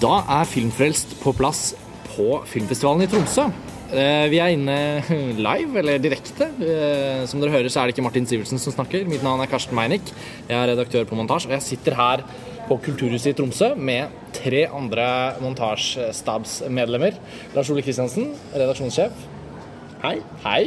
Da er Filmfrelst på plass på filmfestivalen i Tromsø. Eh, Vi er inne live, eller direkte. Eh, Som dere hører, så er det ikke Martin Sivertsen som snakker. Mitt navn er Karsten Meinick. Jeg er redaktør på montasje, og jeg sitter her på Kulturhuset i Tromsø med tre andre montasjestabsmedlemmer. Lars Ole Kristiansen, redaksjonssjef. Hei. Hei.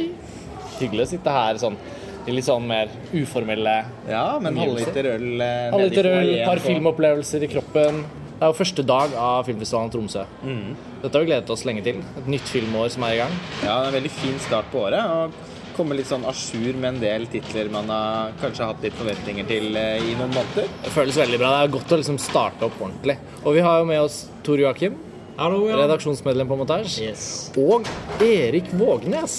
Hyggelig å sitte her sånn i litt sånn mer uformelle Ja, men halvliter øl Halvliter Alle nedi øl, par filmopplevelser i kroppen. Det er jo første dag av filmfestivalen Tromsø. Mm. Dette har vi gledet oss lenge til. Et nytt filmår som er i gang. Ja, det er en veldig fin start på året. Og komme litt sånn à jour med en del titler man har kanskje hatt litt forventninger til eh, i noen måneder. Det føles veldig bra. Det er godt å liksom starte opp ordentlig. Og vi har jo med oss Tor Joakim, Hallo, ja. redaksjonsmedlem på Montage Yes. Og Erik Vågnes.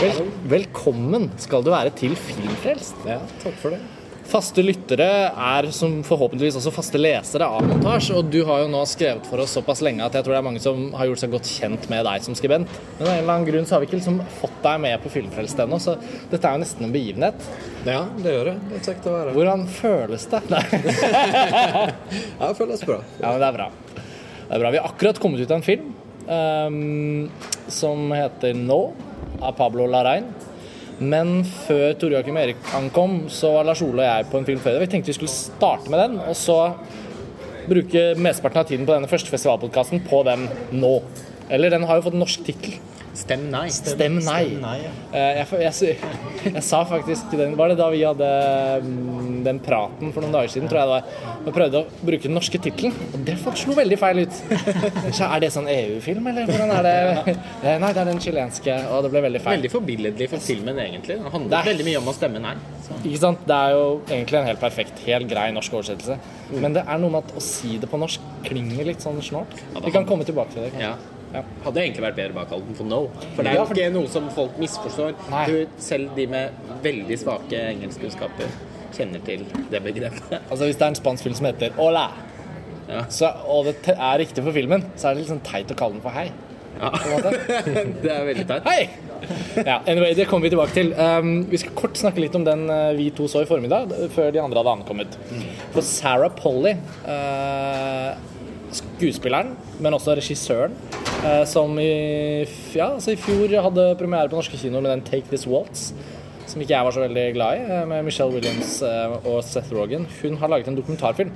Vel, velkommen skal du være til Filmfrelst. Ja, takk for det. Faste lyttere er som forhåpentligvis også faste lesere av Montasj, og du har jo nå skrevet for oss såpass lenge at jeg tror det er mange som har gjort seg godt kjent med deg som skribent. Men av en eller annen grunn så har vi ikke liksom fått deg med på Filmfrelst ennå, så dette er jo nesten en begivenhet. Ja, det gjør det. Det er kjekt å være. Hvordan føles det? Nei. Ja, det føles bra. Ja, men det er bra. Det er bra. Vi har akkurat kommet ut av en film um, som heter Nå, av Pablo Larrain. Men før Tore Joakim Erik ankom, så var Lars Ole og jeg på en film før. Vi tenkte vi skulle starte med den, og så bruke mesteparten av tiden på denne første festivalpodkasten på den nå. Eller den har jo fått norsk tittel. Stem nei. Stem nei. Stem nei, ja. Eh, Jeg, jeg, jeg, jeg sa faktisk den Var det da vi hadde mm, den praten for noen dager siden, tror jeg det var. Vi prøvde å bruke den norske tittelen, og det slo veldig feil ut. Så er det sånn EU-film, eller hvordan er det? Eh, Nei, det er den chilenske, og det ble veldig feil. Veldig forbilledlig for filmen, egentlig. Det handler Det veldig mye om å stemme nei. Så. Ikke sant? Det er jo egentlig en helt perfekt, helt grei norsk oversettelse. Men det er noe med at å si det på norsk klinger litt sånn snålt. Vi kan komme tilbake til det. kanskje. Ja. Ja. Hadde egentlig vært bedre bare å kalle den for no. For det er jo ikke noe som folk misforstår. Du, selv de med veldig svake engelskkunnskaper kjenner til det begrepet. Altså Hvis det er en spansk film som heter Hola, Ja. så, og det er riktig for filmen, så er det litt sånn teit å kalle den for hei. Ja. det er veldig teit. Hei! Ja, anyway, Det kommer vi tilbake til. Um, vi skal kort snakke litt om den uh, vi to så i formiddag, før de andre hadde ankommet. For Sarah Polly, uh, skuespilleren, men også regissøren, som i, ja, altså i fjor hadde premiere på norske kinoer med den Take This Waltz, som ikke jeg var så veldig glad i, uh, med Michelle Williams uh, og Seth Rogen. Hun har laget en dokumentarfilm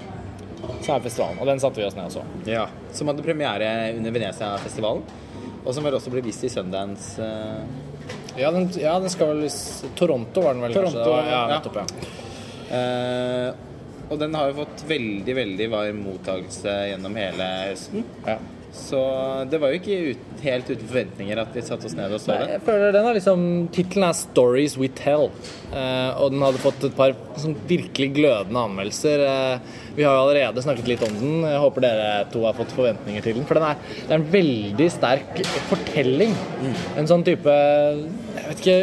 som er festivalen, og den satte vi oss ned og så. Ja, Som hadde premiere under Venezia-festivalen. Og som vel også ble vist i Sundance. eh, Ja, den, ja, den skal vel Toronto, var den vel Toronto, kanskje? Var- Ja, ja. nettopp, ja. eh, og den har jo fått veldig, veldig varm mottakelse gjennom hele høsten. ja. Så det var jo ikke ut, helt uten forventninger at vi satte oss ned og så Nei, det. jeg føler den er liksom Tittelen er 'Stories We Tell', eh, og den hadde fått et par sånn virkelig glødende anmeldelser. Eh, vi har jo allerede snakket litt om den. Jeg håper dere to har fått forventninger til den. For den er, det er en veldig sterk fortelling. En sånn type Jeg vet ikke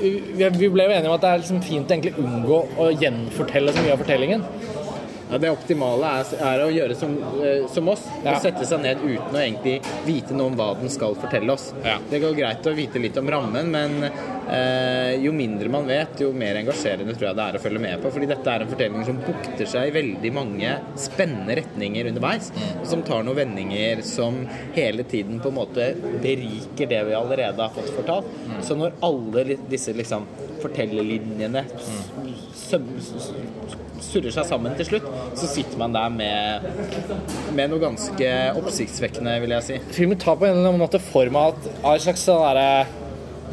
Vi vi ble jo enige om at det er liksom fint å egentlig unngå å gjenfortelle så mye av fortellingen. Ja, Det optimale er, er å gjøre som, eh, som oss. Ja. Sette seg ned uten å egentlig vite noe om hva den skal fortelle oss. Ja. Det går greit å vite litt om rammen, men eh, jo mindre man vet, jo mer engasjerende tror jeg det er å følge med på. Fordi dette er en fortelling som bukter seg i veldig mange spennende retninger underveis. Og som tar noen vendinger som hele tiden på en måte beriker det vi allerede har fått fortalt. Så når alle disse liksom fortellerlinjene søm, surrer seg sammen til slutt, så sitter man der med, med noe ganske oppsiktsvekkende, vil jeg si. Filmen tar på en eller annen måte form av at slags sånn derre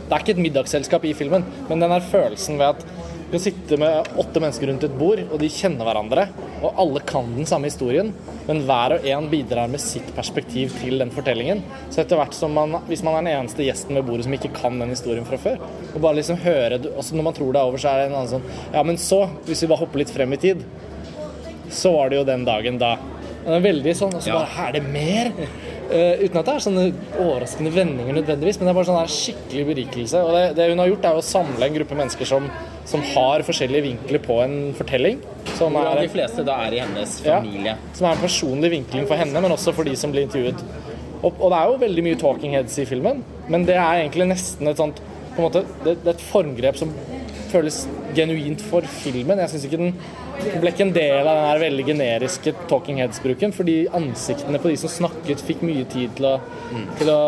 Det er ikke et middagsselskap i filmen, men den der følelsen ved at du sitte med åtte mennesker rundt et bord, og de kjenner hverandre, og alle kan den samme historien, men hver og en bidrar med sitt perspektiv til den fortellingen. Så etter hvert som man, hvis man er den eneste gjesten ved bordet som ikke kan den historien fra før, og bare liksom høre også Når man tror det er over, så er det en annen sånn Ja, men så, hvis vi bare hopper litt frem i tid, så var det jo den dagen da. Den er veldig sånn, og så Ja. bare Er det mer? Uh, uten at det er sånne overraskende vendinger nødvendigvis, men det er bare sånn skikkelig berikelse. Og det, det hun har gjort, er å samle en gruppe mennesker som, som har forskjellige vinkler på en fortelling. Som er, de fleste da er i hennes familie. Ja. som er en personlig vinkling for henne, men også for de som blir intervjuet. Og, og det er jo veldig mye talking heads i filmen, men det er egentlig nesten et sånt på en måte, det, det er et formgrep som føles genuint for filmen. Jeg syns ikke den ble ikke en del av den her veldig generiske talking heads-bruken, fordi ansiktene på de som snakket, fikk mye tid til å, til å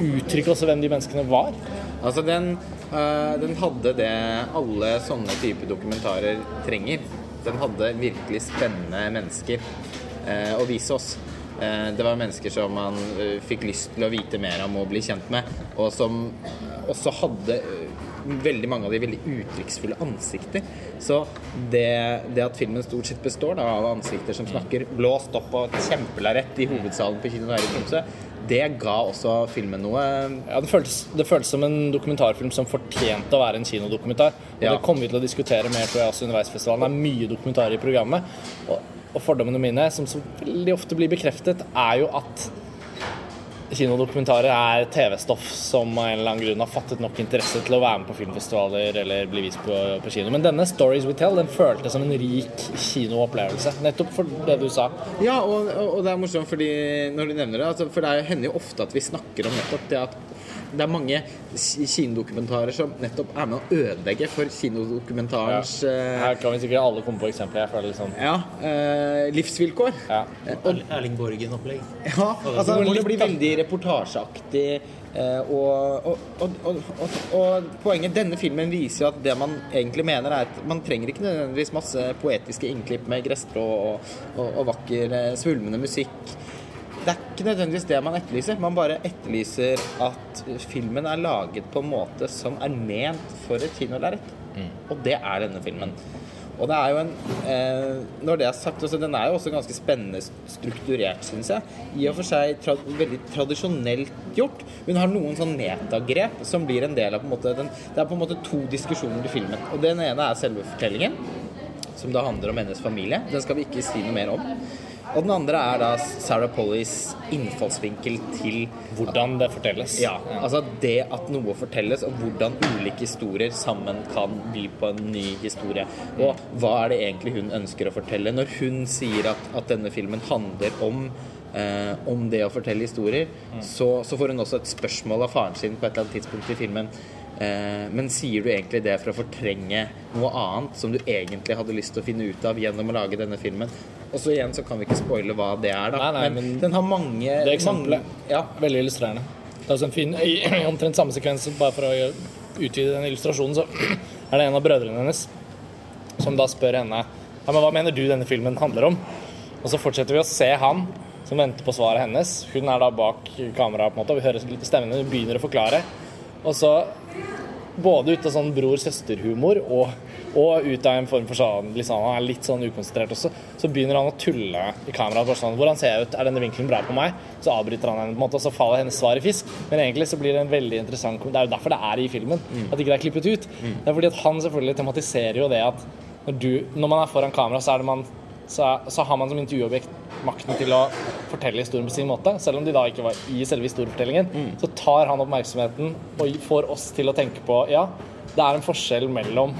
uttrykke også hvem de menneskene var. Altså, den, den hadde det alle sånne type dokumentarer trenger. Den hadde virkelig spennende mennesker øh, å vise oss. Eh, Det var mennesker som man fikk lyst til å vite mer om og bli kjent med, og som også hadde veldig mange av de veldig uttrykksfulle ansikter. Så det, det at filmen stort sett består da, av ansikter som snakker blåst opp og kjempelærett i hovedsalen på Kino her i Tromsø, det ga også filmen noe Ja, det føltes, det føltes som en dokumentarfilm som fortjente å være en kinodokumentar. Og Ja. det kommer vi til å diskutere mer tror jeg, også underveis festivalen. Det er mye dokumentarer i programmet. Og, og fordommene mine, som så veldig ofte blir bekreftet, er jo at kinodokumentarer er TV-stoff som av en eller annen grunn har fattet nok interesse til å være med på filmfestivaler eller bli vist på, på kino. Men denne Stories We Tell den føltes som en rik kinoopplevelse. Nettopp for det du sa. Ja, og, og det er morsomt fordi når du nevner det, altså, for det er- hender jo ofte at vi snakker om nettopp det at det er mange ki- kinodokumentarer som nettopp er med å ødelegge for kinodokumentarens ja. Her kan vi sikkert alle komme på eksempler. Jeg føler liksom ja, eh, livsvilkår. ja. Erling Borgen-opplegg. Ja, altså går det blir veldig reportasjeaktig. eh, Og, og, og, og, og, og poenget denne filmen viser jo at det man egentlig mener er at man trenger ikke nødvendigvis masse poetiske innklipp med gresstrå og, og, og vakker eh, svulmende musikk. Det er ikke nødvendigvis det man etterlyser. Man bare etterlyser at filmen er laget på en måte som er ment for et kinolerret. Og det er denne filmen. Og det er jo en eh, Når det er sagt, altså, den er jo også ganske spennende strukturert, syns jeg. I og for seg tra veldig tradisjonelt gjort. Hun har noen sånn metagrep som blir en del av på en måte den, Det er på en måte to diskusjoner i filmen. Og Den ene er selve fortellingen, som da handler om hennes familie. Den skal vi ikke si noe mer om. Og den andre er da Sarah Pollys innfallsvinkel til hvordan det fortelles. ja, altså det at noe fortelles, og hvordan ulike historier sammen kan by på en ny historie. Og hva er det egentlig hun ønsker å fortelle når hun sier at, at denne filmen handler om eh, om det å fortelle historier, så, så får hun også et spørsmål av faren sin på et eller annet tidspunkt i filmen. Eh, men sier du egentlig det for å fortrenge noe annet som du egentlig hadde lyst til å finne ut av gjennom å lage denne filmen? Og så igjen så kan vi ikke spoile hva det er, da. Nei, nei, men, men den har mange Det eksempelet mange, ja, veldig illustrerende. Det er også en fin, i omtrent samme sekvens, bare for å utvide den illustrasjonen, så er det en av brødrene hennes som da spør henne ja, men hva mener du denne filmen handler om? Og så fortsetter vi å se han som venter på svaret hennes. Hun er da bak kameraet, på en måte, og vi hører stemmen hun begynner å forklare. Og så både ut av sånn bror-søster-humor og, og ut av en form for sånn liksom, Han er litt sånn ukonsentrert også. Så begynner han å tulle i kameraet. bare Sånn, Hvordan ser jeg ut? Er denne vinkelen bra på meg? Så avbryter han henne, på en måte, og så faller hennes svar i fisk. Men egentlig så blir det en veldig interessant Det er jo derfor det er i filmen. At ikke det er klippet ut. Det er fordi at han selvfølgelig tematiserer jo det at når, du, når man er foran kamera, så, er det man, så, så har man som intervjuobjekt makten til å fortelle historien på sin måte. Selv om de da ikke var i selve historiefortellingen, så tar han oppmerksomheten og får oss til å tenke på ja, det er en forskjell mellom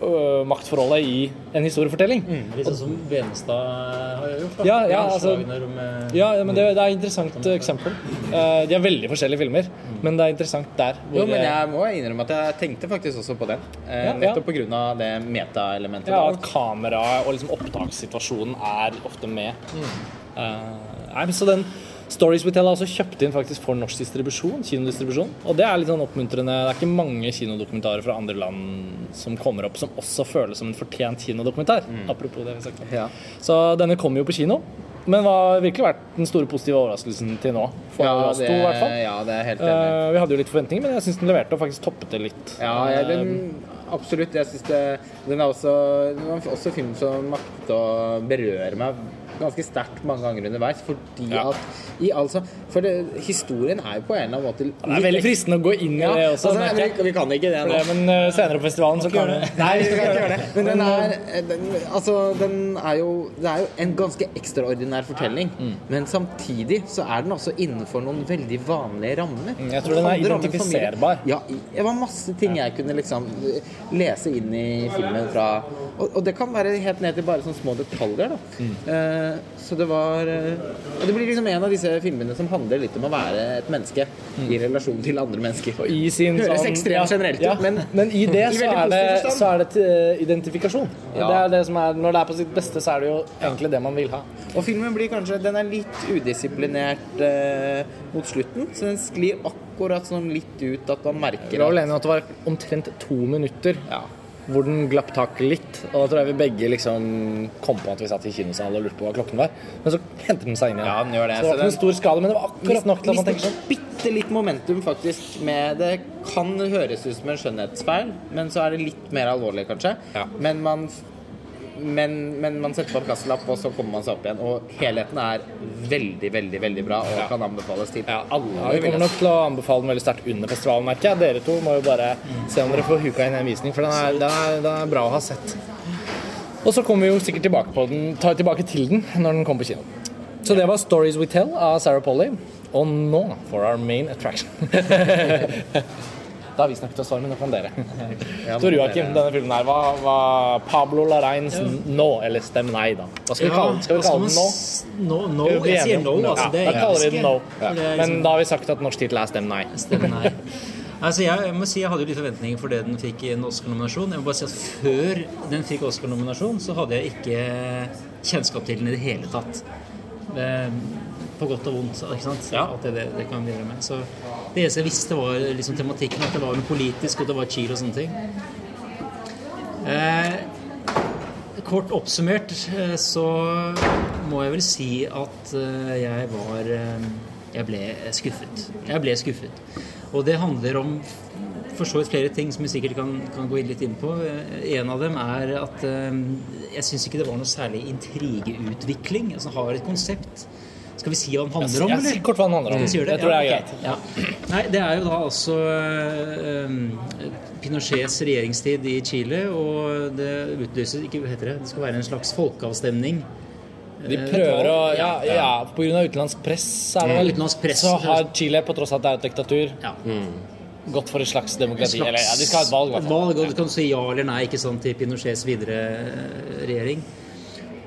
øh, maktforholdet i en historiefortelling. Litt sånn som Venestad har gjort. Ja, ja, altså- med Ja, ja, men det, det er et interessant eksempel. Uh, de er veldig forskjellige filmer, men det er interessant der. Jo, men jeg må innrømme at jeg tenkte faktisk også på den. Uh, Ja, ja. nettopp på grunn av det meta-elementet. Ja, at kameraet og liksom opptakssituasjonen er ofte med. Eh, nei, men så den Stories We Tell er også kjøpt inn faktisk for norsk distribusjon, kinodistribusjon. Og det er litt sånn oppmuntrende. Det er ikke mange kinodokumentarer fra andre land som kommer opp som også føles som en fortjent kinodokumentar. Apropos det vi snakket om. Ja. Så denne kommer jo på kino. Men har virkelig vært den store positive overraskelsen til nå. For Ja, oss to, i hvert fall. ja, det er helt enig. Uh, vi hadde jo litt forventninger, men jeg syns den leverte og faktisk toppet det litt. Ja, ja den, absolutt. Jeg synes det, den er også, den var også film som maktet å berøre meg ganske sterkt mange ganger underveis. Fordi Ja. at i altså For det, historien er jo på en eller annen måte Det er veldig fristende å gå inn i Ja, det også. altså, merker vi, vi kan ikke det nå. men uh, senere på festivalen så kan vi Nei, vi skal ikke gjøre det. Men den er, den, altså, den er jo Det er jo en ganske ekstraordinær fortelling. Mm. Men samtidig så er den også innenfor noen veldig vanlige rammer. Mm, jeg tror den er identifiserbar. Ja, det var masse ting jeg kunne liksom lese inn i filmen fra Og, og det kan være helt ned til bare sånne små detaljer, da. Eh, så det var eh, Og det blir liksom en av disse filmene som handler litt om å være et menneske i relasjon til andre mennesker. Og i sin Høres sånn- ekstremt generelt ut, ja, men- men i det i så er det, så er det til eh, identifikasjon. Ja. Det er det som er, når det er på sitt beste, så er det jo egentlig det man vil ha. Og filmen blir kanskje Den er litt udisiplinert eh, mot slutten, så den sklir akkurat sånn litt ut at man Vi merker var vel enige om at det var omtrent to minutter ja. Hvor den glapp tak litt. Og da tror jeg vi begge liksom kom på at vi satt i kinosalen og lurte på hva klokken var. Men så hentet den seg inn igjen. Ja, den gjør det. Så det var ikke en stor skade, men det var akkurat nok til at man tenker sånn bitte litt momentum faktisk med Det kan høres ut som en skjønnhetsfeil, men så er det litt mer alvorlig, kanskje. Ja. Men man men, men man setter på en kasselapp, og så kommer man seg opp igjen. Og helheten er veldig, veldig veldig bra og kan anbefales til Ja, alle. ja, vi kommer nok til å anbefale den veldig sterkt under festivalen, merker jeg. Dere to må jo bare se om dere får huka inn en visning, for den er, den er, den er bra å ha sett. Og så kommer vi jo sikkert tilbake, på den, tar tilbake til den når den kommer på kino. Så det var 'Stories We Tell' av Sarah Polly. Og nå for our main attraction. da har vi snakket oss varme, nå kan dere. Tor Joakim, denne filmen her, hva var Pablo Larrains nå? Eller Stem nei, da. Hva skal vi kalle den? Skal vi kalle den nå? No, no. Jeg sier no, altså. Ja, da er kaller vi den no. Det Men liksom- da har vi sagt at norsk tittel er Stem nei. Stemmer nei. Altså jeg, jeg må si jeg hadde jo litt forventninger for det den fikk i en Oscar-nominasjon. Jeg må bare si at Før den fikk Oscar-nominasjon, så hadde jeg ikke kjennskap til den i det hele tatt. På godt og vondt. ikke sant? At det, det, kan gjøre med. Så det eneste jeg visste, var liksom tematikken. At det var noe politisk, og det var chill og sånne ting. Eh, kort oppsummert eh, så må jeg vel si at eh, jeg var eh, Jeg ble skuffet. Jeg ble skuffet. Og det handler om for så vidt flere ting som vi sikkert kan, kan gå litt inn på. En av dem er at eh, jeg syns ikke det var noe særlig intrigeutvikling. Altså har et konsept. Skal vi si hva den handler om, Jeg eller? Ja, kort hva den handler om. Si det? Jeg tror det er Ja, greit. Ja. Nei, det er jo da altså um, Pinochets regjeringstid i Chile, og det utlyses ikke hva heter det, det skal være en slags folkeavstemning. De Eh, prøver å. Ja, ja av utenlandsk press, er det vel. Press. Så har Chile, på tross av at det er et diktatur, Ja. gått for et slags demokrati. Slags- Eller ja, de skal ha et valg, i hvert fall. valg, og du kan si ja eller nei ikke sant, til Pinochets videre regjering.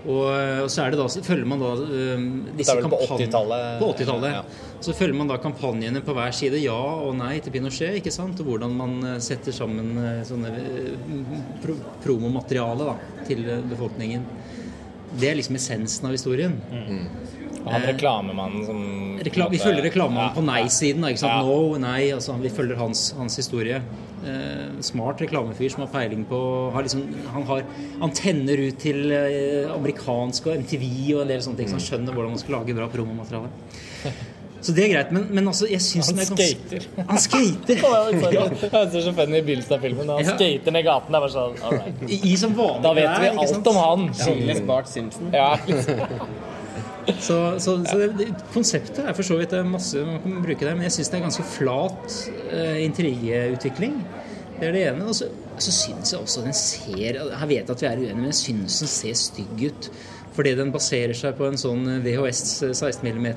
Og, og så er det da, så følger man da um, disse er på 80-tallet. 80-tallet. Ja. Så følger man da kampanjene på hver side, ja og nei til Pinochet, ikke sant? Og hvordan man eh, setter sammen eh, sånne eh, pro promomateriale da, til eh, befolkningen. Det er liksom essensen av historien. Og han reklamemannen som Rekla vi følger reklamemannen Ja. på nei-siden. ikke sant? Ja. No, nei, altså Vi følger hans, hans historie. Eh, smart reklamefyr som har peiling på har liksom, Han har antenner ut til eh, amerikansk og MTV og en del sånne ting, så han skjønner hvordan man skal lage bra promomateriale. Så det er greit, men, men altså, jeg syns Han er skater. Han skater! Jeg ser så funny i begynnelsen av filmen. Han Ja. skater ned gaten. Det er bare sånn, all right. I, i som vanlig Da vet vi alt om han. Chiles Bart Simpson. Ja, Så, så, så det, det, konseptet er for så vidt det er masse man kan bruke der, men jeg syns det er ganske flat eh, intrigeutvikling. Det er det ene. Og så, så syns jeg også den ser Jeg vet at vi er uenige, men jeg syns den ser stygg ut. Fordi den baserer seg på en sånn VHS 16 mm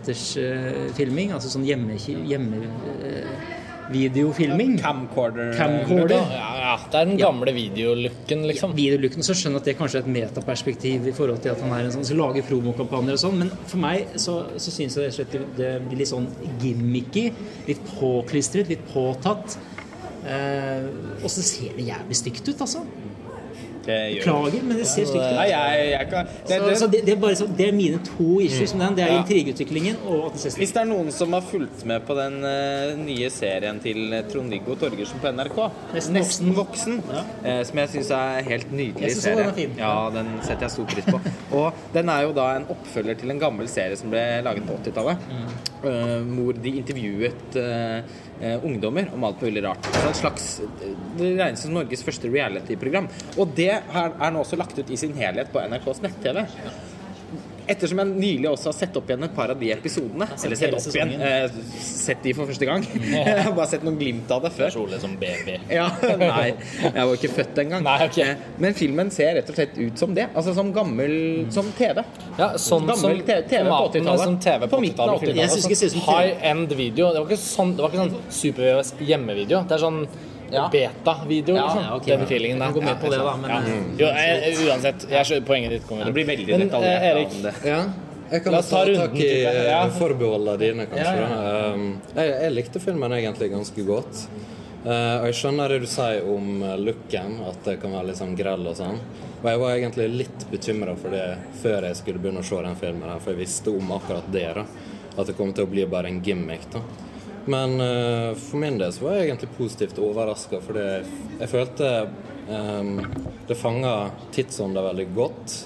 filming. Altså sånn hjemmevideofilming. Camcorder. Camcorder. ja, ja. Det er den gamle videolooken, liksom. videolooken, så skjønner jeg at det kanskje er et metaperspektiv i forhold til at han er en sånn som lager promokampanjer og sånn, men for meg så, så syns jeg det, det blir litt sånn gimmicky, litt påklistret, litt påtatt. Eh, og så ser det jævlig stygt ut, altså. Det gjør Beklager, men det ser stygt ut. Nei, jeg, jeg kan det, Så, så det, det, er bare så, det er mine to issues med den. Det er intrigeutviklingen og at den ser stygt Hvis det er noen som har fulgt med på den uh, nye serien til eh, Trond-Viggo Torgersen på NRK, Nesten voksen, eh, som jeg syns er helt nydelig Jeg synes serie. den er fin. Ja, den setter jeg stor pris på. Og den er jo da en oppfølger til en gammel serie som ble laget på 80-tallet. Mm. Eh, hvor de intervjuet eh, eh, ungdommer om alt mulig rart. Så en slags, det regnes som Norges første reality-program. Og det er nå også lagt ut i sin helhet på NRKs nett-TV. Ettersom jeg nylig også har sett opp igjen et par av de episodene. Eller sett opp igjen. Eh, sett de for første gang. Jeg har bare sett noen glimt av det før. Kjole som baby. Ja, Nei, jeg var ikke født engang. Nei, ok. Eh, Men filmen ser rett og slett ut som det. Altså som gammel Som TV. Ja, sånn Gammel som TV på er 80-tallet. Som TV på midten av 80-tallet. 80-tallet. Jeg synes ikke det ser ut som TV. High end video. Det var ikke sånn, det var ikke sånn super-VHS hjemmevideo. Det er sånn Ja. beta-video, Ja, liksom. okay, ok. Den feelingen der. Jeg gå med på det, da, men- ja. Jo, jeg, uansett. Jeg skjønner poenget ditt. kommer. Det blir veldig Men, detaljert eh, Erik. Ja. Jeg kan La oss ta ta tak i. Ja. eh, forbeholdene dine, kanskje. Ja, ja. Um, jeg, jeg likte filmen egentlig ganske godt. Uh, og jeg skjønner det du sier om eh, looken, at det kan være litt sånn grell og sånn. Og jeg var egentlig litt bekymra for det før jeg skulle begynne å se den filmen, her, for jeg visste om akkurat det. da At det kom til å bli bare en gimmick. da Men uh, for min del så var jeg egentlig positivt overraska, for jeg, jeg følte um, det fanga tidsånda veldig godt.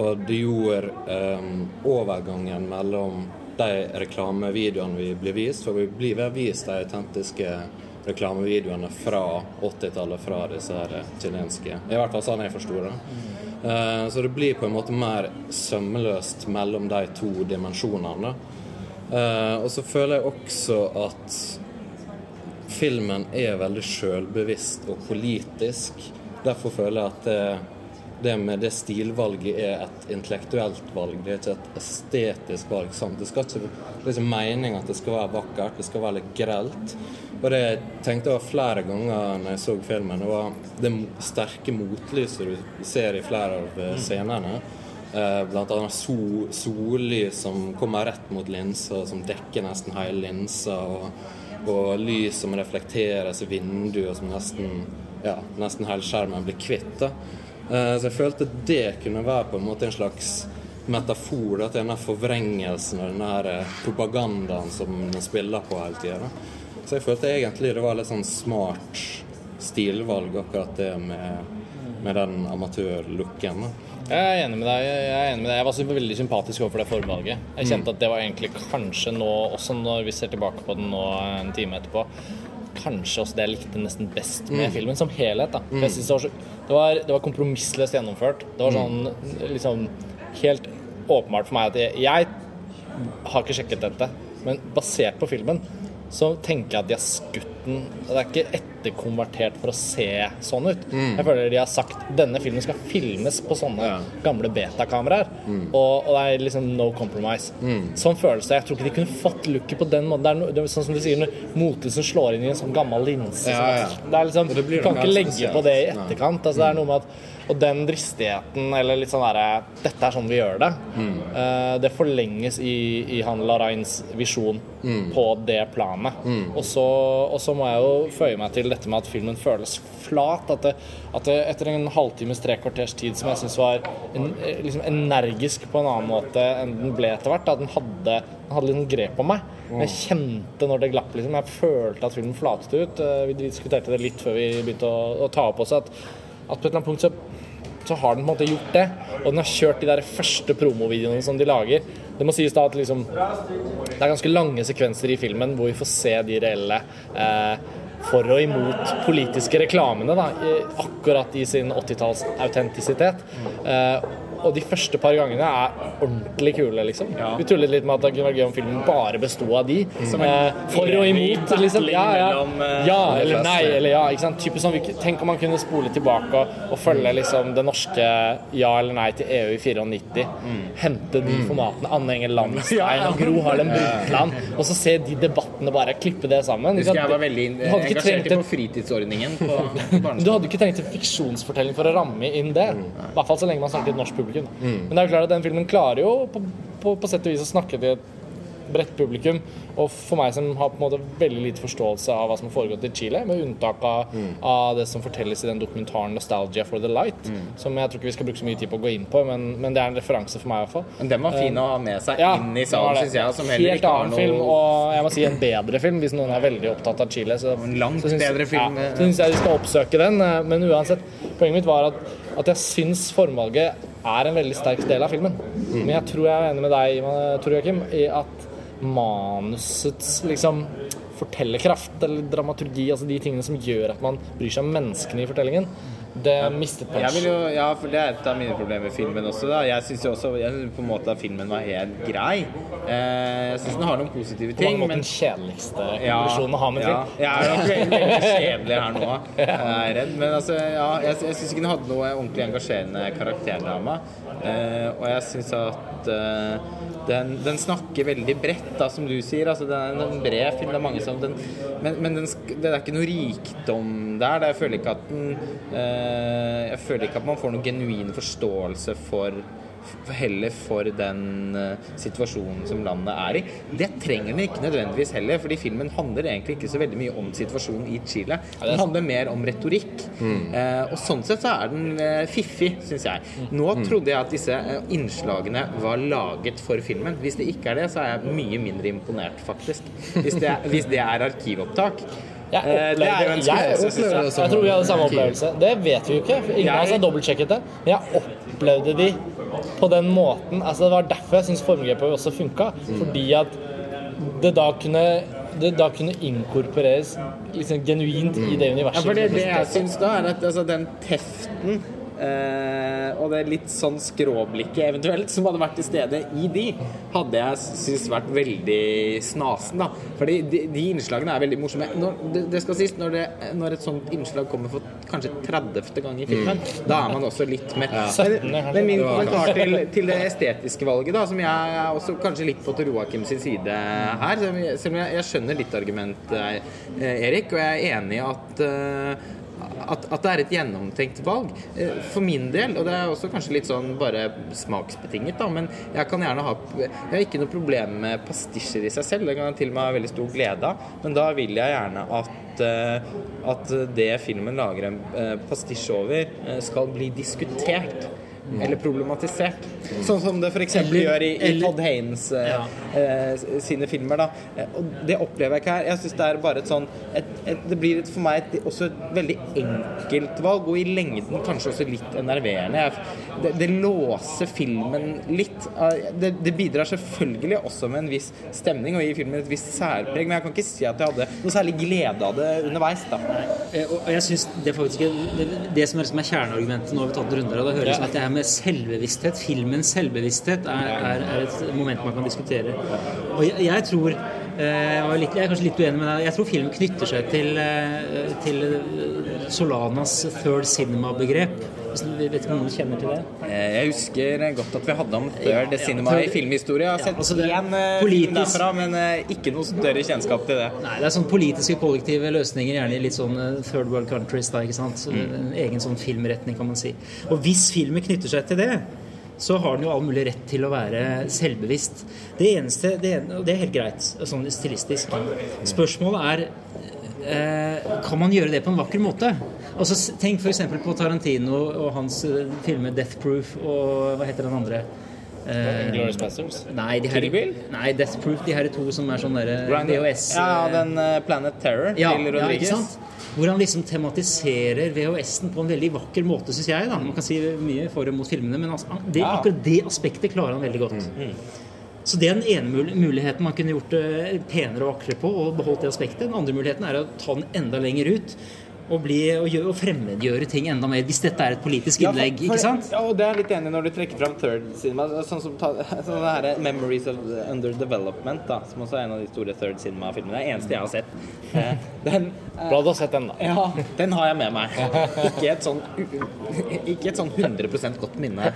Og det gjorde um, overgangen mellom de reklamevideoene vi blir vist, for vi blir vist de autentiske reklamevideoene fra 80-tallet, fra disse her chilenske. I hvert fall sånn jeg forsto det. Uh, så det blir på en måte mer sømmeløst mellom de to dimensjonene. Eh, og så føler jeg også at filmen er veldig sjølbevisst og politisk. Derfor føler jeg at det, det med det stilvalget er et intellektuelt valg, det er ikke et estetisk valg. Sant? Det skal ikke det er ikke meningen at det skal være vakkert, det skal være litt grelt. Og det jeg tenkte jeg flere ganger når jeg så filmen, det var det sterke motlyset du ser i flere av eh, scenene. Eh, annet sol, sollys som kommer rett mot linsa, som dekker nesten hele linsa. Og, og lys som reflekteres i vinduet, som nesten, ja, nesten hele skjermen blir kvitt. da. Eh, Så jeg følte det kunne være på en måte en slags metafor da, til denne forvrengelsen og denne eh, propagandaen som den spiller på hele tida. Så jeg følte egentlig det var litt sånn smart stilvalg, akkurat det med, med den amatørlooken. Jeg er enig med deg. Jeg er enig med deg. Jeg var veldig sympatisk overfor det forvalget. Jeg kjente at det var egentlig kanskje nå, også når vi ser tilbake på den nå en time etterpå, kanskje også det jeg likte nesten best med filmen som helhet. da. Mm. Jeg synes det, var så, det, var, det var kompromissløst gjennomført. Det var sånn liksom helt åpenbart for meg at jeg, jeg har ikke sjekket dette, men basert på filmen så tenker jeg at de har skutt den Det er ikke etterkonvertert for å se sånn ut. Jeg føler de har sagt denne filmen skal filmes på sånne Ja. gamle betakameraer. Og, og det er liksom no compromise. Sånn følelse. Jeg tror ikke de kunne fått looket på den måten. Det er, no, det er sånn som du sier, når motelsen slår inn i en sånn gammel linse. Ja, ja. Sånn. Det er liksom, det du kan ikke legge spesielt. på det i etterkant. Altså, det er noe med at og den dristigheten, eller litt sånn derre Dette er sånn vi gjør det. eh, det forlenges i, i han Larains visjon på det planet. Og, så, og så må jeg jo føye meg til dette med at filmen føles flat. At, det, at det, etter en halvtimes, tre kvarters tid som jeg syns var en, eh, liksom energisk på en annen måte enn den ble etter hvert, at den hadde, den hadde sånn grep om meg. Men jeg kjente når det glapp. liksom Jeg følte at filmen flatet ut. Eh, Vi diskuterte det litt før vi begynte å, å ta opp også, at, at på et eller annet punkt så så har den på en måte gjort det. Og den har kjørt de der første promovideoene som de lager. Det må sies da at liksom Det er ganske lange sekvenser i filmen hvor vi får se de reelle eh, for og imot politiske reklamene, da, akkurat i sin 80-talls autentisitet. Eh, og de første par gangene er ordentlig kule, liksom. Ja. Vi tullet litt med at det kunne vært gøy om filmen bare besto av de. Mm. Eh, for og imot, liksom. Ja, ja. eh, ja eller nei, eller ja. Ikke sant? Typisk sånn, tenk om man kunne spole tilbake og, og følge liksom det norske ja eller nei til EU i 94. Hente de formatene. Anne Enger Landstein og Gro Harlem Brundtland. Og så se de debattene bare, klippe det sammen. Husker jeg var veldig Du hadde ikke engasjert trengt i på fritidsordningen på men Du hadde ikke trengt en fiksjonsfortelling for å ramme inn det. I hvert fall så lenge man snakker til et norsk publikum. Men det er jo klart at den filmen klarer jo på, på, på sett og vis å snakke til et bredt publikum. Og for meg som har på en måte veldig lite forståelse av hva som har foregått i Chile, med unntak av, av det som fortelles i den dokumentaren 'Nostalgia for the Light', som jeg tror ikke vi skal bruke så mye tid på å gå inn på, men, men det er en referanse for meg i hvert fall. Men den var fin å ha med seg Ja, inn i salen, syns jeg. Som heller Helt ikke har annen film, noe og jeg må si en bedre film, hvis noen er veldig opptatt av Chile. Så, En langt så synes, bedre film, Ja, eh. så syns jeg vi skal oppsøke den, eh, men uansett. Poenget mitt var at, at jeg syns formvalget er en veldig sterk del av filmen. Men jeg tror jeg er enig med deg, Tor Joakim, i at manusets liksom fortellerkraft eller dramaturgi, altså de tingene som gjør at man bryr seg om menneskene i fortellingen, det mistet punch. jo, ja, for Det er et av mine problemer med filmen også. da Jeg syns også jeg synes på en måte at filmen var helt grei. Eh, jeg syns den har noen positive ting. På mange måte måter Men den kjedeligste konklusjonen å ha med ja, film. jeg er nok veldig, kjedelig her nå, jeg er redd. Men altså, ja, jeg, jeg syns ikke den hadde noe ordentlig engasjerende karakterdrama. Eh, og jeg syns at eh, den, den snakker veldig bredt, da, som du sier. Altså, det er en bred film. Det er mange som den, Men, men den, det er ikke noe rikdom der. Jeg føler ikke at den eh, Jeg føler ikke at man får noen genuin forståelse for heller for den eh, situasjonen som landet er i. Det trenger den ikke nødvendigvis heller, fordi filmen handler egentlig ikke så veldig mye om situasjonen i Chile. Den handler mer om retorikk. Eh, og sånn sett så er den eh, fiffig, syns jeg. Nå trodde jeg at disse eh, innslagene var laget for filmen. Hvis det ikke er det, så er jeg mye mindre imponert, faktisk. Hvis det er, hvis det er arkivopptak. Jeg Eh, det jeg, tror vi hadde samme opplevelse. Det vet vi jo ikke. Ingen av oss har dobbeltsjekket det. Men jeg opplevde de på den måten. Altså Det var derfor jeg syns formgrepet også funka. Fordi at det da kunne det da kunne inkorporeres liksom genuint i det universet. Ja, for det, det jeg eksisterte. syns da, er at altså, den teften og det litt sånn skråblikket eventuelt som hadde vært til stede i de, hadde jeg syntes vært veldig snasen, da. Fordi de, de innslagene er veldig morsomme. Når, det, det skal sies, når, det, når et sånt innslag kommer for kanskje 30. gang i filmen, da er man også litt med. Men, men min kommentar til, til det estetiske valget, da, som jeg er også kanskje litt på til Roakim sin side her, selv om jeg, jeg, skjønner litt argumentet, eh, Erik, og jeg er enig i at eh, at, at det er et gjennomtenkt valg. Eh, For min del, og det er også kanskje litt sånn bare smaksbetinget, da, men jeg kan gjerne ha Jeg har ikke noe problem med pastisjer i seg selv, det kan jeg til og med ha veldig stor glede av, men da vil jeg gjerne at eh, at det filmen lager en pastisje pastisj over, eh, skal bli diskutert. Eller problematisert. Sånn som det f.eks. Gjør i, i Todd Haynes eh, Ja. eh, sine filmer. Da. Eh, Og det opplever jeg ikke her. Jeg syns det er bare et sånn et, et, Det blir et, for meg et, også et veldig enkelt valg, og i lengden kanskje også litt enerverende. Det, det låser filmen litt. Eh, Det, det bidrar selvfølgelig også med en viss stemning og gir filmen et visst særpreg, men jeg kan ikke si at jeg hadde noe særlig glede av det underveis. da. Og jeg synes det, er faktisk er- det, det som er, liksom er kjerneargumentet Nå har vi tatt runder, og det høres Ja. som at det her med selvbevissthet, filmens selvbevissthet, er, er, er et moment man kan diskutere. Og jeg, jeg tror eh, jeg, litt, jeg er kanskje litt uenig, men jeg tror filmen knytter seg til, eh, til Solanas third cinema-begrep. Hvis Vet ikke om noen kjenner til det? Eh, Jeg husker godt at vi hadde om Third Cinema Third- i filmhistorie. Jeg har sett Ja, altså én eh, politisk- derfra, men eh, ikke noe større kjennskap til det. Nei, det er sånn politiske kollektive løsninger, gjerne i litt sånn third world countries. Da, ikke sant? Så En egen sånn filmretning, kan man si. Og hvis filmen knytter seg til det, så har den jo all mulig rett til å være selvbevisst. Det eneste, det, det er helt greit, sånn stilistisk. Spørsmålet er kan man gjøre det på en vakker måte? Altså, tenk f.eks. på Tarantino og hans eh, filmer 'Death Proof' og hva heter den andre? Uh. Nei, de her, nei, Death Proof, de her to som er sånn derre VHS Ja, eh, den uh, Planet Terror ja, til Rodriguez. Ja. Hvor han liksom tematiserer VHS-en på en veldig vakker måte, syns jeg. da Man kan si mye for og mot filmene, men altså, det, akkurat det aspektet klarer han veldig godt. Så det er den ene muligheten man kunne gjort det penere og vakrere på, og beholdt det aspektet. Den andre muligheten er å ta den enda lenger ut. Og, bli, å, gjøre, å, fremmedgjøre ting enda mer, hvis dette er et politisk Ja, for- innlegg. for- ikke sant? Ja, og det er jeg litt enig når du trekker fram Third Cinema. Sånn som ta, sånn det her 'Memories of Under Development', da, som også er en av de store Third Cinema-filmene. Det er eneste jeg har sett. Eh, Den, Bra du har sett den, da. ja, den har jeg med meg. Ikke et sånn, ikke et sånn 100% godt minne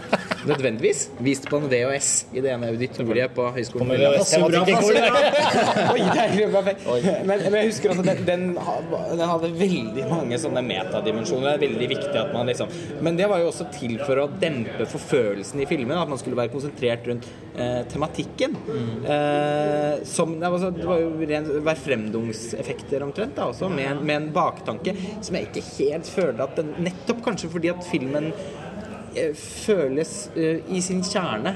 nødvendigvis. Vist på en VHS i det ene auditoriet på Høgskolen På. VHS i. Oi, det er perfekt. Men, men jeg husker også den, den, den hadde veldig mange sånne metadimensjoner. Det er veldig viktig at man liksom Men det var jo også til for å dempe forfølelsen i filmen. At man skulle være konsentrert rundt eh, tematikken. Eh, som det var, så, det var jo ren hverfremdungseffekter omtrent, da, også, med, med en baktanke som jeg ikke helt føler at den Nettopp kanskje fordi at filmen eh, føles eh, i sin kjerne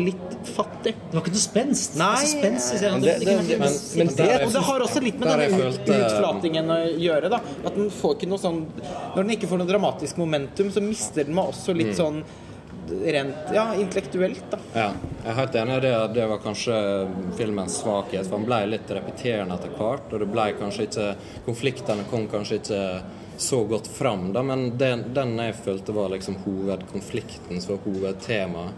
litt fattig. Det var ikke noe spenst. Nei, jeg. men Det, det- det, men- men det- Og det har også litt med den utflatingen å gjøre. da At den får ikke noe sånn Når den ikke får noe dramatisk momentum, så mister den meg også litt sånn rent ja, intellektuelt, da. Ja, jeg er helt enig i det. Det var kanskje filmens svakhet. For han ble litt repeterende etter hvert. Og det ble kanskje ikke Konfliktene kom kanskje ikke så godt fram, da, men den, den jeg følte var liksom hovedkonflikten, som var hovedtemaet,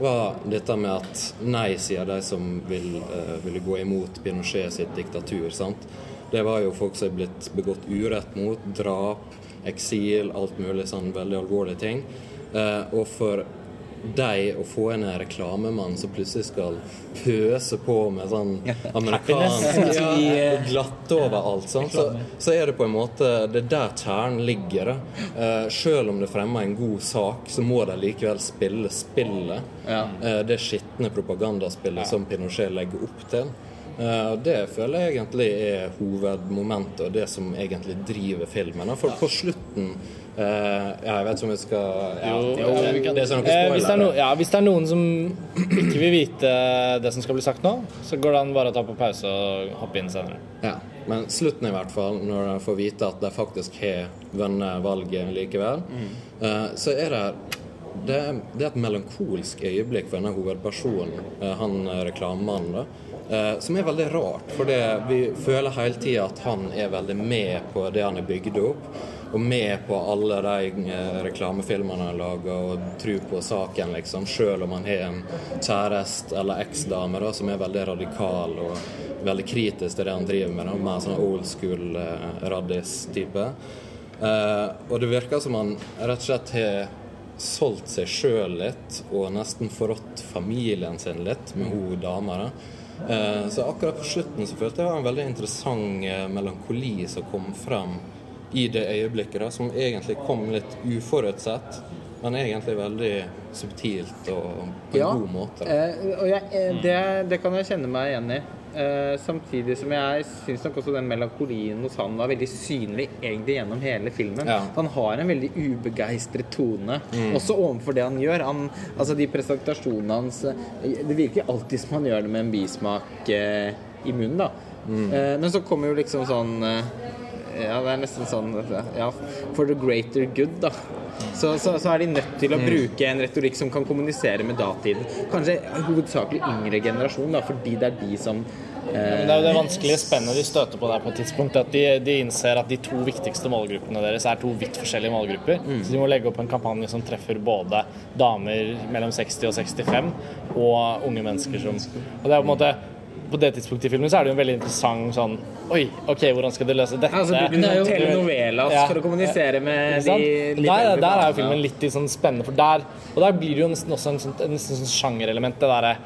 var dette med at nei, sier de som vil, uh, ville gå imot Pinochet sitt diktatur, sant. Det var jo folk som er blitt begått urett mot. Drap, eksil, alt mulig sånn veldig alvorlige ting. Uh, og for deg å få en reklamemann som plutselig skal pøse på med sånn amerikansk ja, og glatte overalt, sånn, så, så er det på en måte Det er der kjernen ligger. da. Eh, selv om det fremmer en god sak, så må de likevel spille spillet. Ja. Eh, det skitne propagandaspillet som Pinochet legger opp til. Eh, Det føler jeg egentlig er hovedmomentet og det som egentlig driver filmen. For på slutten eh, ja, Jeg vet ikke om vi skal ja, Jo, vi kan- Det er sånn spoiler, Eh, hvis, det er no, ja, hvis det er noen som ikke vil vite det som skal bli sagt nå, så går det an bare å ta på pause og hoppe inn senere. Ja, men slutten i hvert fall, når de får vite at de faktisk har vunnet valget likevel, eh, så er det det er, det er et melankolsk øyeblikk for denne hovedpersonen, han reklamemannen, eh, som er veldig rart. For vi føler hele tida at han er veldig med på det han er bygd opp. Og med på alle de eh, reklamefilmene han lager, og tror på saken, liksom. Selv om han har en kjæreste eller eksdame som er veldig radikal og veldig kritisk til det han driver med. Da, mer sånn old school eh, raddis-type. Eh, og det virker som han rett og slett har solgt seg sjøl litt, og nesten forrådt familien sin litt med hun dama. da. Eh, Så akkurat på slutten så følte jeg det var en veldig interessant eh, melankoli som kom frem i det øyeblikket, da, som egentlig kom litt uforutsett, men egentlig veldig subtilt og på en Ja, god måte. Eh, og jeg, eh, det, det kan jeg kjenne meg igjen i. Eh, samtidig som jeg syns nok også den melankolien hos han var veldig synlig egentlig gjennom hele filmen. Ja. Han har en veldig ubegeistret tone, også overfor det han gjør. Han, altså De presentasjonene hans eh, Det virker alltid som han gjør det med en bismak eh, i munnen, da. Eh, men så kommer jo liksom sånn Ja, det er nesten sånn Ja, for the greater good, da. Så, så, så er de nødt til å bruke en retorikk som kan kommunisere med datiden. Kanskje hovedsakelig yngre generasjon, da, fordi det er de som eh, det er jo det vanskelige spennet de støter på der på et tidspunkt. At de, de innser at de to viktigste målgruppene deres er to vidt forskjellige målgrupper. Så de må legge opp en kampanje som treffer både damer mellom 60 og 65 og unge mennesker som Og det er på en måte på det tidspunktet i filmen så er det jo en veldig interessant sånn Oi, OK, hvordan skal de løse dette? Altså, du det er jo- telenovelas Ja. for å kommunisere med de litt der, der er jo filmen litt sånn spennende, for der Og der blir det jo nesten også en sånn, en nesten sånn sjangerelement, det derre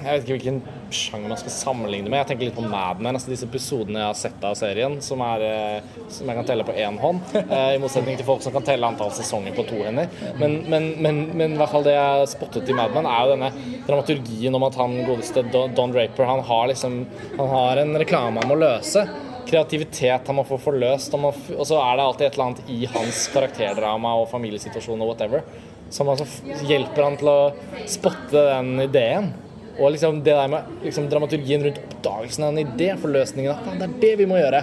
Jeg vet ikke hvilken sjanger man skal sammenligne med. Jeg tenker litt på Mad Men, altså disse episodene jeg har sett av serien, som, er, eh, som jeg kan telle på én hånd. eh, I motsetning til folk som kan telle antall sesonger på to hender. Men, men, men, men i hvert fall det jeg spottet i Mad Men, er jo denne dramaturgien om at han godeste Don, Draper han har liksom Han har en reklame han må løse kreativitet han må få forløst. Og så er det alltid et eller annet i hans karakterdrama og familiesituasjon og whatever som altså hjelper han til å spotte den ideen. Og liksom det der med liksom dramaturgien rundt oppdagelsen av en idé, forløsningen av det er det vi må gjøre.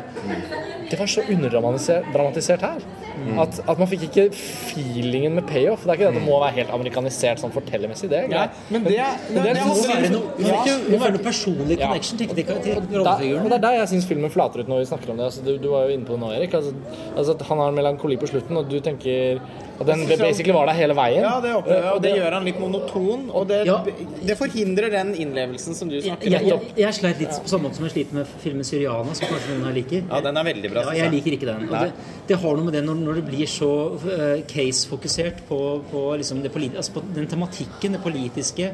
Det var så underdramatisert her. her. At, at man fikk ikke feelingen med payoff. Det er ikke det at det må være helt amerikanisert sånn fortellermessig. Det Ja, men det, det, Men det må være noe, ja, må være noe personlig Ja. connection til, til, til rollefiguren. det er der jeg syns filmen flater ut når vi snakker om det. Altså, du, du var jo inne på det nå, Erik. Altså, altså at han har en melankoli på slutten, og du tenker at den basically var der hele veien. ja, det opplever jeg, og det Og gjør han litt monoton. Og det, Ja. det forhindrer den innlevelsen som du Jeg, snakker jeg, om. jeg, jeg sleit litt på samme måte som jeg sliter med filmen 'Syriana', som kanskje noen her liker. Ja, den er veldig bra. Ja, jeg liker ikke den. Og det, det har noe med det når, når det blir så uh, case-fokusert på, på, liksom det politi altså på den tematikken, det politiske.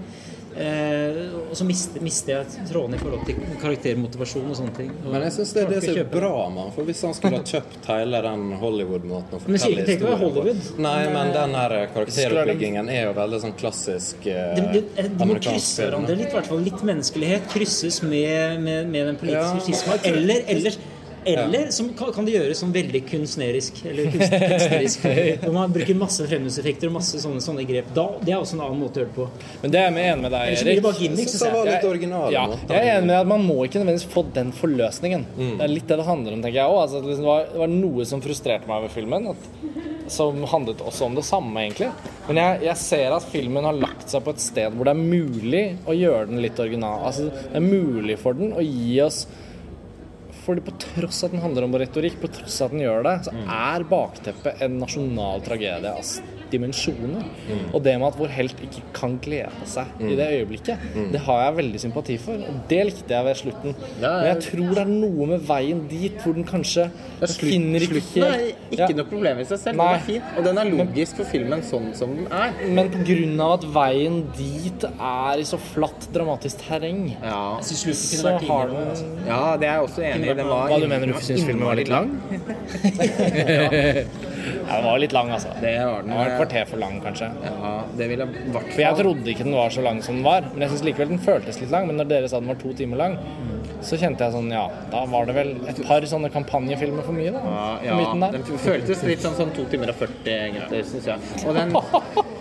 Eh, og så mister, mister jeg tråden i forhold til karaktermotivasjon og sånne ting. Og Men jeg syns det er det som er Kjøper. bra mann. For hvis han skulle ha kjøpt hele den Hollywood-måten å fortelle historien Hollywood. Nei, men den her karakteroppbyggingen er jo veldig sånn klassisk eh, de, de, de må krysse hverandre litt, i hvert fall. Litt menneskelighet krysses med, med, med den politiske Ja. skisma. Eller, eller, eller som kan, det gjøres sånn veldig kunstnerisk. Eller kunst, kunstnerisk Hvor man bruker masse fremmedseffekter og masse sånne, sånne grep. Da, det er også en annen måte å gjøre det på. Men det er jeg enig med deg, Erik. bare gimmick, Jeg synes synes det var jeg. litt original. Ja, jeg er enig med at man må ikke nødvendigvis få den forløsningen. Det er litt det det handler om, tenker jeg òg. Altså, liksom det, var, det var noe som frustrerte meg ved filmen, at, som handlet også om det samme, egentlig. Men jeg, jeg ser at filmen har lagt seg på et sted hvor det er mulig å gjøre den litt original. Altså, det er mulig for den å gi oss fordi På tross av at den handler om retorikk, på tross av at den gjør det, så er bakteppet en nasjonal tragedie. ass. Dimensjoner. Og det med at vår helt ikke kan glede seg i det øyeblikket, det har jeg veldig sympati for. Og det likte jeg ved slutten. Ja, Men jeg tror det er noe med veien dit hvor den kanskje Ja, slutt- finner ikke Slutten er ikke Ja. noe problem i seg selv. Nei. Den er fin, og den er logisk for filmen sånn som den er. Men pga. at veien dit er i så flatt, dramatisk terreng, Ja, så har. Altså. den ja det er jeg også enig i. Hva du mener du syns filmen var litt lang? Ja, den var litt lang, altså. Det var den. Den var et kvarter for lang, kanskje. Ja, det ville hvert For jeg trodde ikke den var så lang som den var, men jeg syns likevel den føltes litt lang. Men når dere sa den var to timer lang, så kjente jeg sånn Ja, da var det vel et par sånne kampanjefilmer for mye, da. Ja, ja, den føltes litt sånn, som to timer og 40, egentlig, syns jeg. Og den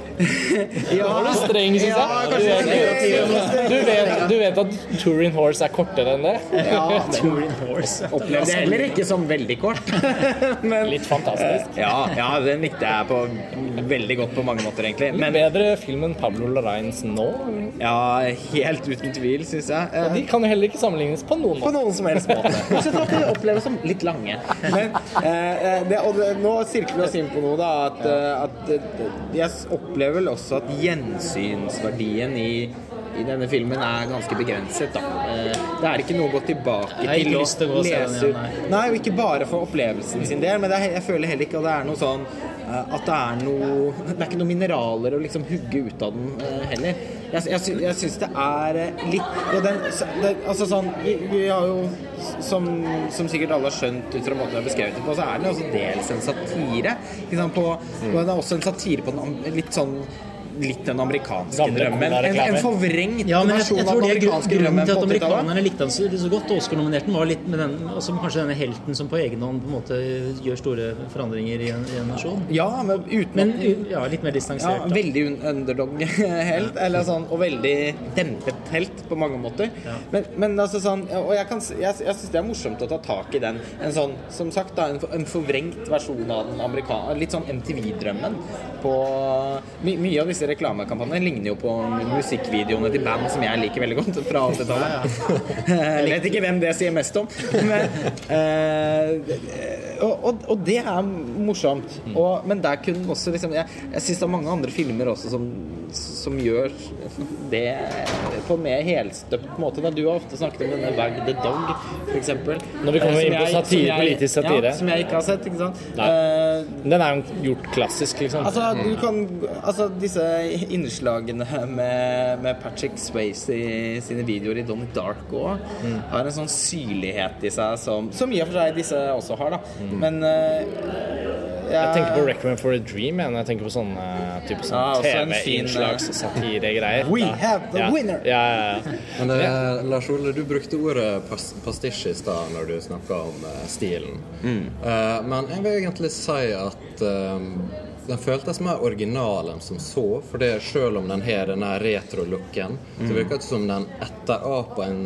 ja, Nå var du streng, syns Ja, jeg. Du vet, du, vet, at Touring Horse er kortere enn det? Ja, Touring Horse. opplevde det heller ikke som veldig kort. Men Litt fantastisk. ja, ja, den likte jeg på veldig godt på mange måter, egentlig. Litt Men bedre film enn Pablo Larains nå. ja, helt uten tvil, syns jeg. De kan jo heller ikke sammenlignes på noen måte. På noen som helst måte. Fra at de oppleves som litt lange. Men eh, det, og det, nå sirkler vi oss inn på noe, da. At, eh, at eh, jeg opplever vel også at gjensynsverdien i i denne filmen er ganske begrenset. Da. Eh, Det er ikke noe å gå tilbake Jeg til å den lese igjen, ut. Nei, og ikke bare for opplevelsen sin del, men er, jeg føler heller ikke at det er noe sånn eh, at det er noe Det er ikke noen mineraler å liksom hugge ut av den eh, heller. Jeg, jeg, jeg syns det er litt ja, den, det, Altså sånn vi, vi har jo, som, som sikkert alle har skjønt ut fra måten jeg har beskrevet det på, så er den også dels en satire. På, og den er også en satire på den litt sånn Litt den amerikanske Gamle drømmen. En, en forvrengt Ja, men jeg, versjon jeg av tror den det er amerikanske grunnen drømmen til at amerikanerne likte han så, så godt. Oscar-nominerte var litt med den altså, kanskje denne helten som på egen hånd på en måte gjør store forandringer i en, i en nasjon. Ja, men uten Men ja, litt mer distansert. Ja, veldig underdog-helt, eller sånn, og veldig dempet helt på mange måter. Men, men altså sånn, og jeg, kan, jeg, jeg syns det er morsomt å ta tak i den. En sånn, som sagt, da, en, en forvrengt versjon av den amerikanske Litt sånn MTV-drømmen. på my, Mye av disse reklamekampanjene ligner jo på musikkvideoene til band som jeg liker veldig godt fra 80-tallet. Jeg vet ikke hvem det sier mest om, men eh, og, og, og det er morsomt. Og, men der kunne også liksom Jeg, jeg syns det er mange andre filmer også som, som gjør det på en mer helstøpt måte. Da. Du har ofte snakket om denne Wag the Dog, f.eks. Når vi kommer inn på satire, politisk satire. Ja, som jeg ikke har sett. ikke sant? Eh, Den er jo gjort klassisk, liksom. Altså, du kan, altså disse innslagene med, med Patrick Swayze i sine videoer i Donnie Darko Mm. har en sånn syrlighet i seg som, som i og for seg disse også har, da. Mm. Men eh, Jeg tenker på Recommend for a Dream. Jeg, når jeg tenker på sånne type Ja, sånn også TV-innslags satiregreier. We Da- have the ja. winner! Ja, ja, ja. Men uh, Lars Ole, du brukte ordet pas pastisje i stad når du snakka om uh, stilen. Eh, men jeg vil egentlig si at eh, den føltes mer original enn som så. For det selv om den har denne retro-looken, så virker det som den etteraper en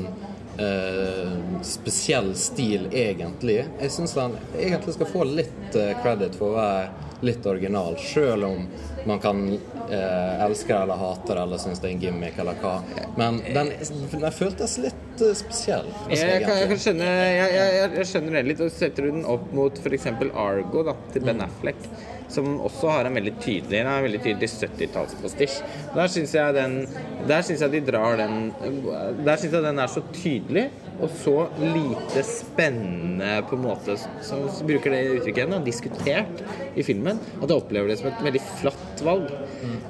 eh, spesiell stil, egentlig. Jeg syns den egentlig skal få litt eh, credit for å være litt original, selv om man kan eh, elske det eller hate det eller synes det er en gimmick eller hva. Men den, den føltes litt eh, spesiell. Jeg, Jeg, kan, jeg, kan skjønne, jeg, skjønner det litt. Og setter du den opp mot f.eks. Argo da, til Ben Affleck, som også har en veldig tydelig en veldig tydelig 70-tallspostisj. Der syns jeg den Der syns jeg de drar den Der syns jeg den er så tydelig og så lite spennende på en måte som bruker det uttrykket igjen, diskutert i filmen, at jeg opplever det som et veldig flatt valg.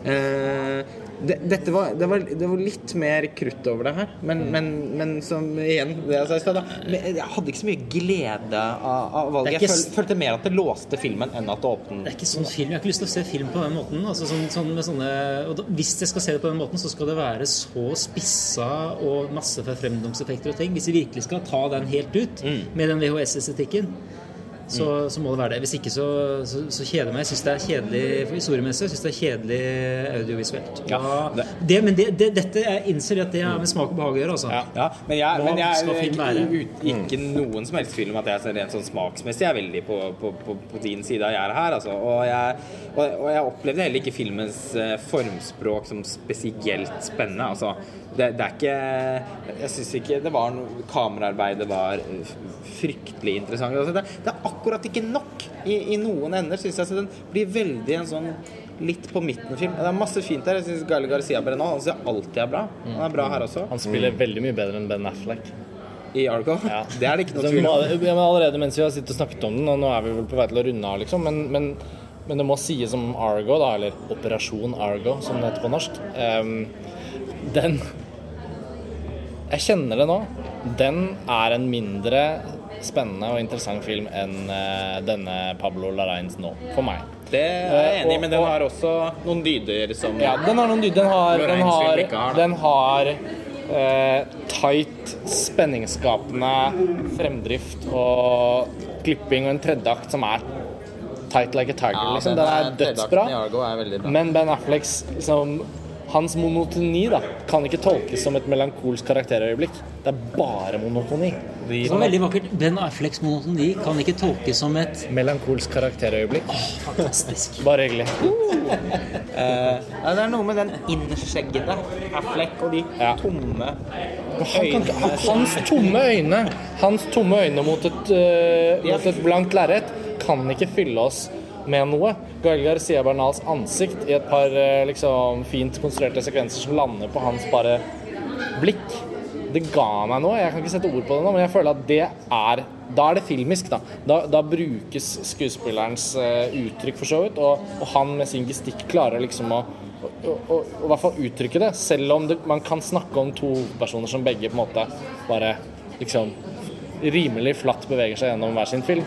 Eh, det, dette var, det, var, det var litt mer krutt over det her, men, men, men som igjen det jeg sa Jeg hadde ikke så mye glede av, av valget. Er Jeg føl, følte mer at det låste filmen enn at det åpnet Det er ikke sånn film. Jeg har ikke lyst til å se film på den måten. Altså sånn, sånn med sånne, da, hvis jeg skal se det på den måten, så skal det være så spissa og masse fremdomseffekter og ting. Hvis vi virkelig skal ta den helt ut med den VHS-estetikken, så, så må det være det. Hvis ikke så, så, så kjeder jeg meg. Jeg syns det er kjedelig historiemessig. Jeg syns det er kjedelig audiovisuelt. Ja, det. det, men det, det, dette jeg innser at det har med smak og behag å gjøre. Altså. Ja, men jeg, Hva men jeg skal ikke, noen som helst tvil om at jeg er rent sånn smaksmessig er veldig på, på, på, på din side av gjerdet her. Altså. Og, jeg, og, og jeg opplevde heller ikke filmens eh, formspråk som spesielt spennende. Altså, det, det er ikke Jeg syns ikke det var noe Kameraarbeidet var eh, fryktelig interessant. Altså, det, det er akkurat ikke nok i, i noen ender, syns jeg. Så den blir veldig en sånn litt på midten-film. Det er masse fint der. Jeg syns Gaile Garcia Brenal han synes jeg alltid er bra. Han er bra her også. Han spiller veldig mye bedre enn Ben Affleck. I Argo. Ja. Det er det ikke noe tvil om. ja, men allerede mens vi har sittet og snakket om den, og nå er vi vel på vei til å runde av, liksom, men, men, men det må sies om Argo, da, eller Operasjon Argo, som det heter på norsk. Um, den Jeg kjenner det nå. Den er en mindre spennende og interessant film enn eh, denne Pablo Larains nå, for meg. Det er jeg enig i, men den har også noen dyder som Ja, den har noen dyder. Den har, den har, film har, den har eh, tight, spenningsskapende fremdrift og klipping og en tredjeakt som er tight like a tiger. Ja, liksom. den Den er- dødsbra. Men Ben Afflecks liksom, Hans monotoni da, kan ikke tolkes som et melankolsk karakterøyeblikk. Det er bare monotoni. Det var veldig vakkert. Ben Afflecks monotoni kan ikke tolkes som et Melankolsk karakterøyeblikk. fantastisk Bare hyggelig. Uh. uh, det er noe med den innskjeggede Affleck og de Ja. tomme Han kan, øynene. hans tomme øyne Hans tomme øyne mot et, uh, mot et blankt lerret kan ikke fylle oss med noe. Gael Garcia Bernals ansikt i et par øh, liksom, fint konstruerte sekvenser som lander på hans bare blikk. Det ga meg noe. Jeg kan ikke sette ord på det nå, men jeg føler at det er Da er det filmisk, da. Da, da brukes skuespillerens uh, uttrykk for så vidt, og, og han med sin gestikk klarer liksom å å- i hvert fall uttrykke det, selv om det, man kan snakke om to personer som begge på en måte bare liksom rimelig flatt beveger seg gjennom hver sin film.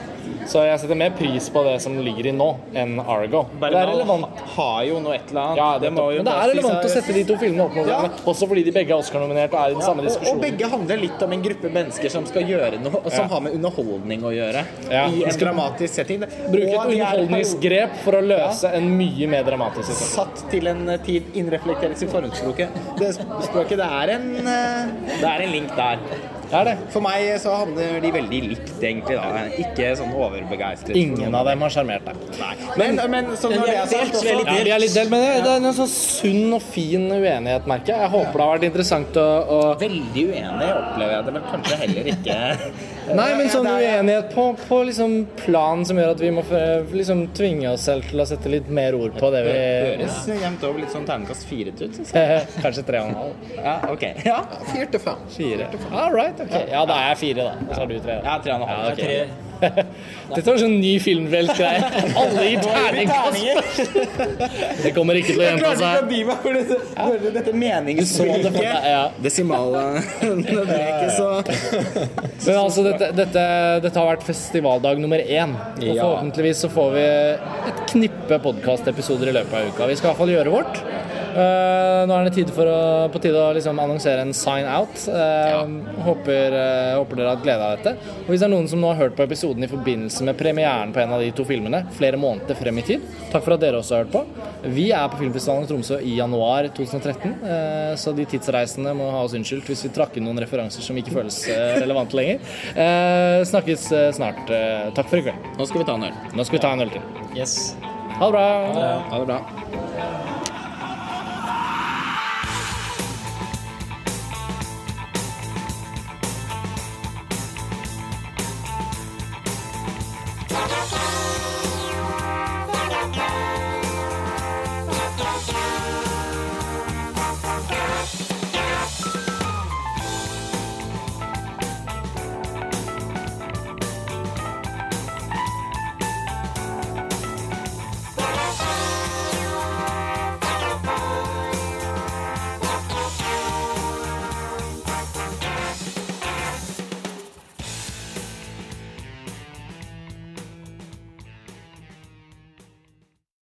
Så jeg setter mer pris på det som ligger i nå, enn Argo. Det er relevant. har jo noe et eller annet. Ja, det det må jo men det er relevant å sette de to filmene opp mot Ja. også fordi de begge er Oscar-nominert og er i den samme og, og begge handler litt om en gruppe mennesker som skal gjøre noe som Ja. har med underholdning å gjøre. Ja. I en dramatisk setting. Bruke et er underholdningsgrep for å løse en mye mer dramatisk situasjon. Satt til en tid innreflekteres i forhåndsspråket. Det språket, det er en eh, Det er en link der. Det er det. For meg så handler de veldig likt, egentlig. da Ikke sånn overbegeistret. Ingen av dem har sjarmert deg. Men, men så når det er sagt også, Ja, vi er litt delt, men det, det er en sånn sunn og fin uenighet, merker jeg. Jeg håper det har vært interessant å, å Veldig uenig opplever jeg det, men kanskje heller ikke. Nei, men sånn uenighet på, på liksom plan som gjør at vi må liksom tvinge oss selv til å sette litt mer ord på det vi Høres jevnt over litt sånn terningkast fire ut, syns jeg. Kanskje tre og en halv. Ja, ok. Ja, Fire til fem. Fire. All right, ok. Ja, da er jeg fire, da. Og Så er du tre. ja tre og en halv. Ja, ok. Dette var sånn ny filmfrelst-greie. Alle gir terningkast. Det kommer ikke til å Jeg gjenta klarte ikke å seg. dy meg for dette, meningsbruket. ikke så Men altså, dette, dette, dette har vært festivaldag nummer én. Og forhåpentligvis så får vi et knippe podkastepisoder i løpet av uka. Vi skal i hvert fall gjøre vårt. Eh, nå er det tid for å, på tide å liksom annonsere en sign out. Ja. håper, eh, håper dere har hatt glede av dette. Og hvis det er noen som nå har hørt på episoden i forbindelse med premieren på en av de to filmene, flere måneder frem i tid, takk for at dere også har hørt på. Vi er på Filmfestivalen i Tromsø i januar 2013, eh, så de tidsreisende må ha oss unnskyldt hvis vi trakk inn noen referanser som ikke føles eh, relevante lenger. Eh, snakkes eh, snart. Eh, takk for i kveld. Nå skal vi ta en øl. Nå skal vi ta en øl til. Yes. Ha det bra. Ha det bra.